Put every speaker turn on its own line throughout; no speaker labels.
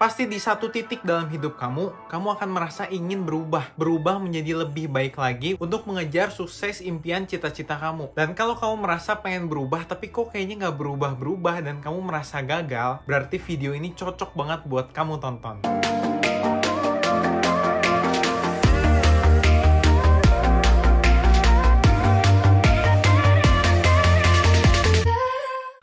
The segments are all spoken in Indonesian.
Pasti di satu titik dalam hidup kamu, kamu akan merasa ingin berubah. Berubah menjadi lebih baik lagi untuk mengejar sukses impian cita-cita kamu. Dan kalau kamu merasa pengen berubah, tapi kok kayaknya nggak berubah-berubah dan kamu merasa gagal, berarti video ini cocok banget buat kamu tonton.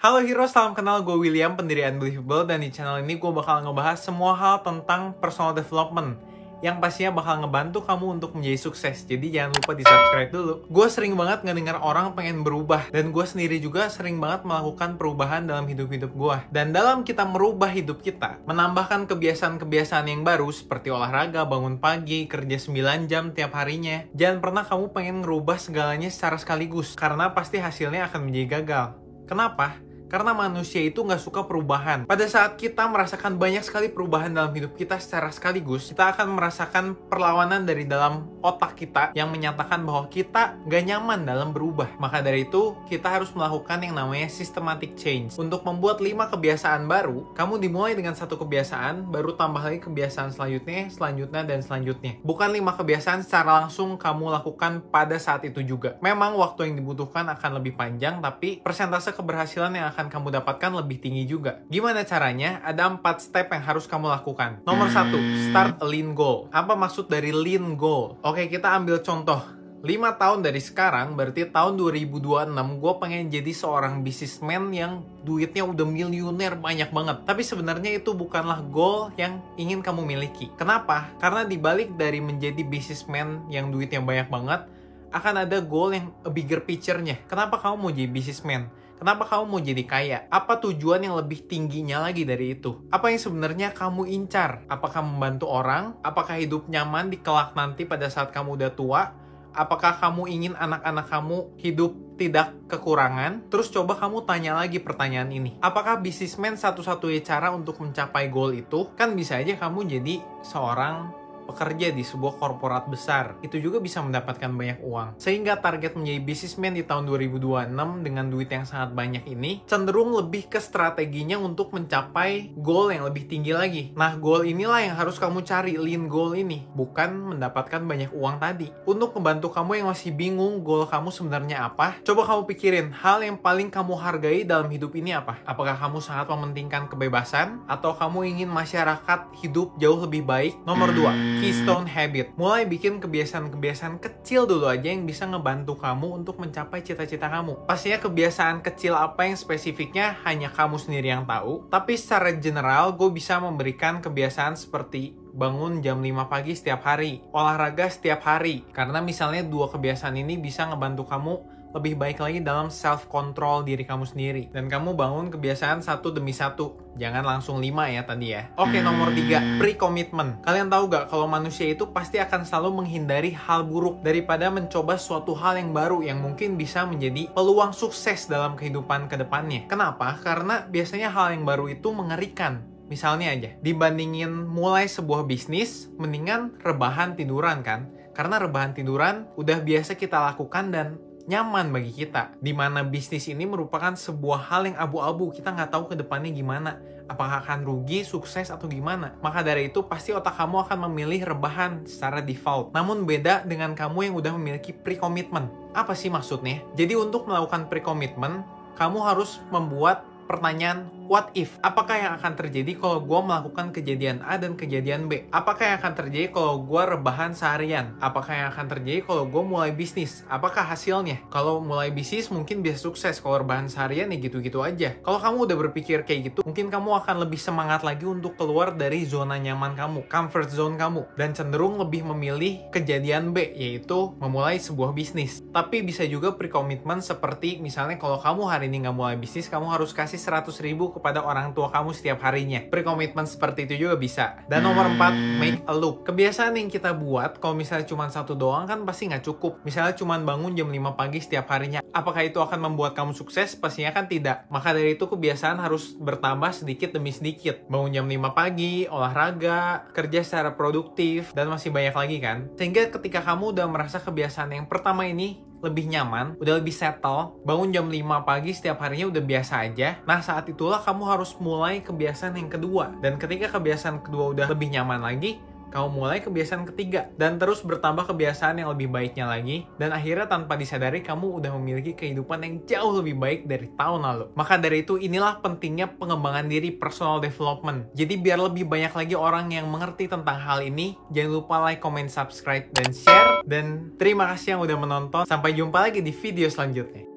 Halo Hero, salam kenal gue William, pendiri Unbelievable dan di channel ini gue bakal ngebahas semua hal tentang personal development yang pastinya bakal ngebantu kamu untuk menjadi sukses. Jadi jangan lupa di subscribe dulu. Gue sering banget ngedengar orang pengen berubah dan gue sendiri juga sering banget melakukan perubahan dalam hidup-hidup gue. Dan dalam kita merubah hidup kita, menambahkan kebiasaan-kebiasaan yang baru seperti olahraga, bangun pagi, kerja 9 jam tiap harinya. Jangan pernah kamu pengen ngerubah segalanya secara sekaligus karena pasti hasilnya akan menjadi gagal. Kenapa? Karena manusia itu nggak suka perubahan. Pada saat kita merasakan banyak sekali perubahan dalam hidup kita secara sekaligus, kita akan merasakan perlawanan dari dalam otak kita yang menyatakan bahwa kita nggak nyaman dalam berubah. Maka dari itu, kita harus melakukan yang namanya systematic change. Untuk membuat lima kebiasaan baru, kamu dimulai dengan satu kebiasaan, baru tambah lagi kebiasaan selanjutnya, selanjutnya, dan selanjutnya. Bukan lima kebiasaan secara langsung kamu lakukan pada saat itu juga. Memang waktu yang dibutuhkan akan lebih panjang, tapi persentase keberhasilan yang akan kamu dapatkan lebih tinggi juga. Gimana caranya? Ada empat step yang harus kamu lakukan. Nomor satu, start a lean goal. Apa maksud dari lean goal? Oke, kita ambil contoh. 5 tahun dari sekarang, berarti tahun 2026, gue pengen jadi seorang businessman yang duitnya udah miliuner banyak banget. Tapi sebenarnya itu bukanlah goal yang ingin kamu miliki. Kenapa? Karena dibalik dari menjadi businessman yang duitnya banyak banget, akan ada goal yang bigger picture-nya. Kenapa kamu mau jadi businessman? Kenapa kamu mau jadi kaya? Apa tujuan yang lebih tingginya lagi dari itu? Apa yang sebenarnya kamu incar? Apakah membantu orang? Apakah hidup nyaman di kelak nanti pada saat kamu udah tua? Apakah kamu ingin anak-anak kamu hidup tidak kekurangan? Terus coba kamu tanya lagi pertanyaan ini. Apakah bisnismen satu-satunya cara untuk mencapai goal itu? Kan bisa aja kamu jadi seorang pekerja di sebuah korporat besar, itu juga bisa mendapatkan banyak uang. Sehingga target menjadi businessman di tahun 2026 dengan duit yang sangat banyak ini cenderung lebih ke strateginya untuk mencapai goal yang lebih tinggi lagi. Nah, goal inilah yang harus kamu cari, lean goal ini, bukan mendapatkan banyak uang tadi. Untuk membantu kamu yang masih bingung goal kamu sebenarnya apa, coba kamu pikirin hal yang paling kamu hargai dalam hidup ini apa? Apakah kamu sangat mementingkan kebebasan atau kamu ingin masyarakat hidup jauh lebih baik? Nomor 2, keystone habit. Mulai bikin kebiasaan-kebiasaan kecil dulu aja yang bisa ngebantu kamu untuk mencapai cita-cita kamu. Pastinya kebiasaan kecil apa yang spesifiknya hanya kamu sendiri yang tahu. Tapi secara general, gue bisa memberikan kebiasaan seperti bangun jam 5 pagi setiap hari, olahraga setiap hari. Karena misalnya dua kebiasaan ini bisa ngebantu kamu lebih baik lagi dalam self control diri kamu sendiri. Dan kamu bangun kebiasaan satu demi satu. Jangan langsung lima ya tadi ya. Oke nomor tiga. Pre commitment kalian tahu gak kalau manusia itu pasti akan selalu menghindari hal buruk daripada mencoba suatu hal yang baru yang mungkin bisa menjadi peluang sukses dalam kehidupan ke depannya kenapa? Karena biasanya hal yang baru itu mengerikan. Misalnya aja, dibandingin mulai sebuah bisnis, mendingan rebahan tiduran kan? Karena rebahan tiduran udah biasa kita lakukan dan nyaman bagi kita. Di mana bisnis ini merupakan sebuah hal yang abu-abu, kita nggak tahu ke depannya gimana. Apakah akan rugi, sukses, atau gimana? Maka dari itu, pasti otak kamu akan memilih rebahan secara default. Namun beda dengan kamu yang udah memiliki pre-commitment. Apa sih maksudnya? Jadi untuk melakukan pre-commitment, kamu harus membuat pertanyaan what if? Apakah yang akan terjadi kalau gue melakukan kejadian A dan kejadian B? Apakah yang akan terjadi kalau gue rebahan seharian? Apakah yang akan terjadi kalau gue mulai bisnis? Apakah hasilnya? Kalau mulai bisnis mungkin bisa sukses, kalau rebahan seharian ya gitu-gitu aja. Kalau kamu udah berpikir kayak gitu, mungkin kamu akan lebih semangat lagi untuk keluar dari zona nyaman kamu, comfort zone kamu, dan cenderung lebih memilih kejadian B, yaitu memulai sebuah bisnis. Tapi bisa juga pre-commitment seperti misalnya kalau kamu hari ini nggak mulai bisnis, kamu harus kasih 100 ribu kepada orang tua kamu setiap harinya. Pre-commitment seperti itu juga bisa. Dan nomor 4, make a loop. Kebiasaan yang kita buat, kalau misalnya cuma satu doang kan pasti nggak cukup. Misalnya cuma bangun jam 5 pagi setiap harinya. Apakah itu akan membuat kamu sukses? Pastinya kan tidak. Maka dari itu kebiasaan harus bertambah sedikit demi sedikit. Bangun jam 5 pagi, olahraga, kerja secara produktif, dan masih banyak lagi kan. Sehingga ketika kamu udah merasa kebiasaan yang pertama ini lebih nyaman, udah lebih settle, bangun jam 5 pagi setiap harinya udah biasa aja. Nah, saat itulah kamu harus mulai kebiasaan yang kedua. Dan ketika kebiasaan kedua udah lebih nyaman lagi, kamu mulai kebiasaan ketiga dan terus bertambah kebiasaan yang lebih baiknya lagi dan akhirnya tanpa disadari kamu udah memiliki kehidupan yang jauh lebih baik dari tahun lalu. Maka dari itu inilah pentingnya pengembangan diri personal development. Jadi biar lebih banyak lagi orang yang mengerti tentang hal ini, jangan lupa like, comment, subscribe, dan share. Dan terima kasih yang udah menonton. Sampai jumpa lagi di video selanjutnya.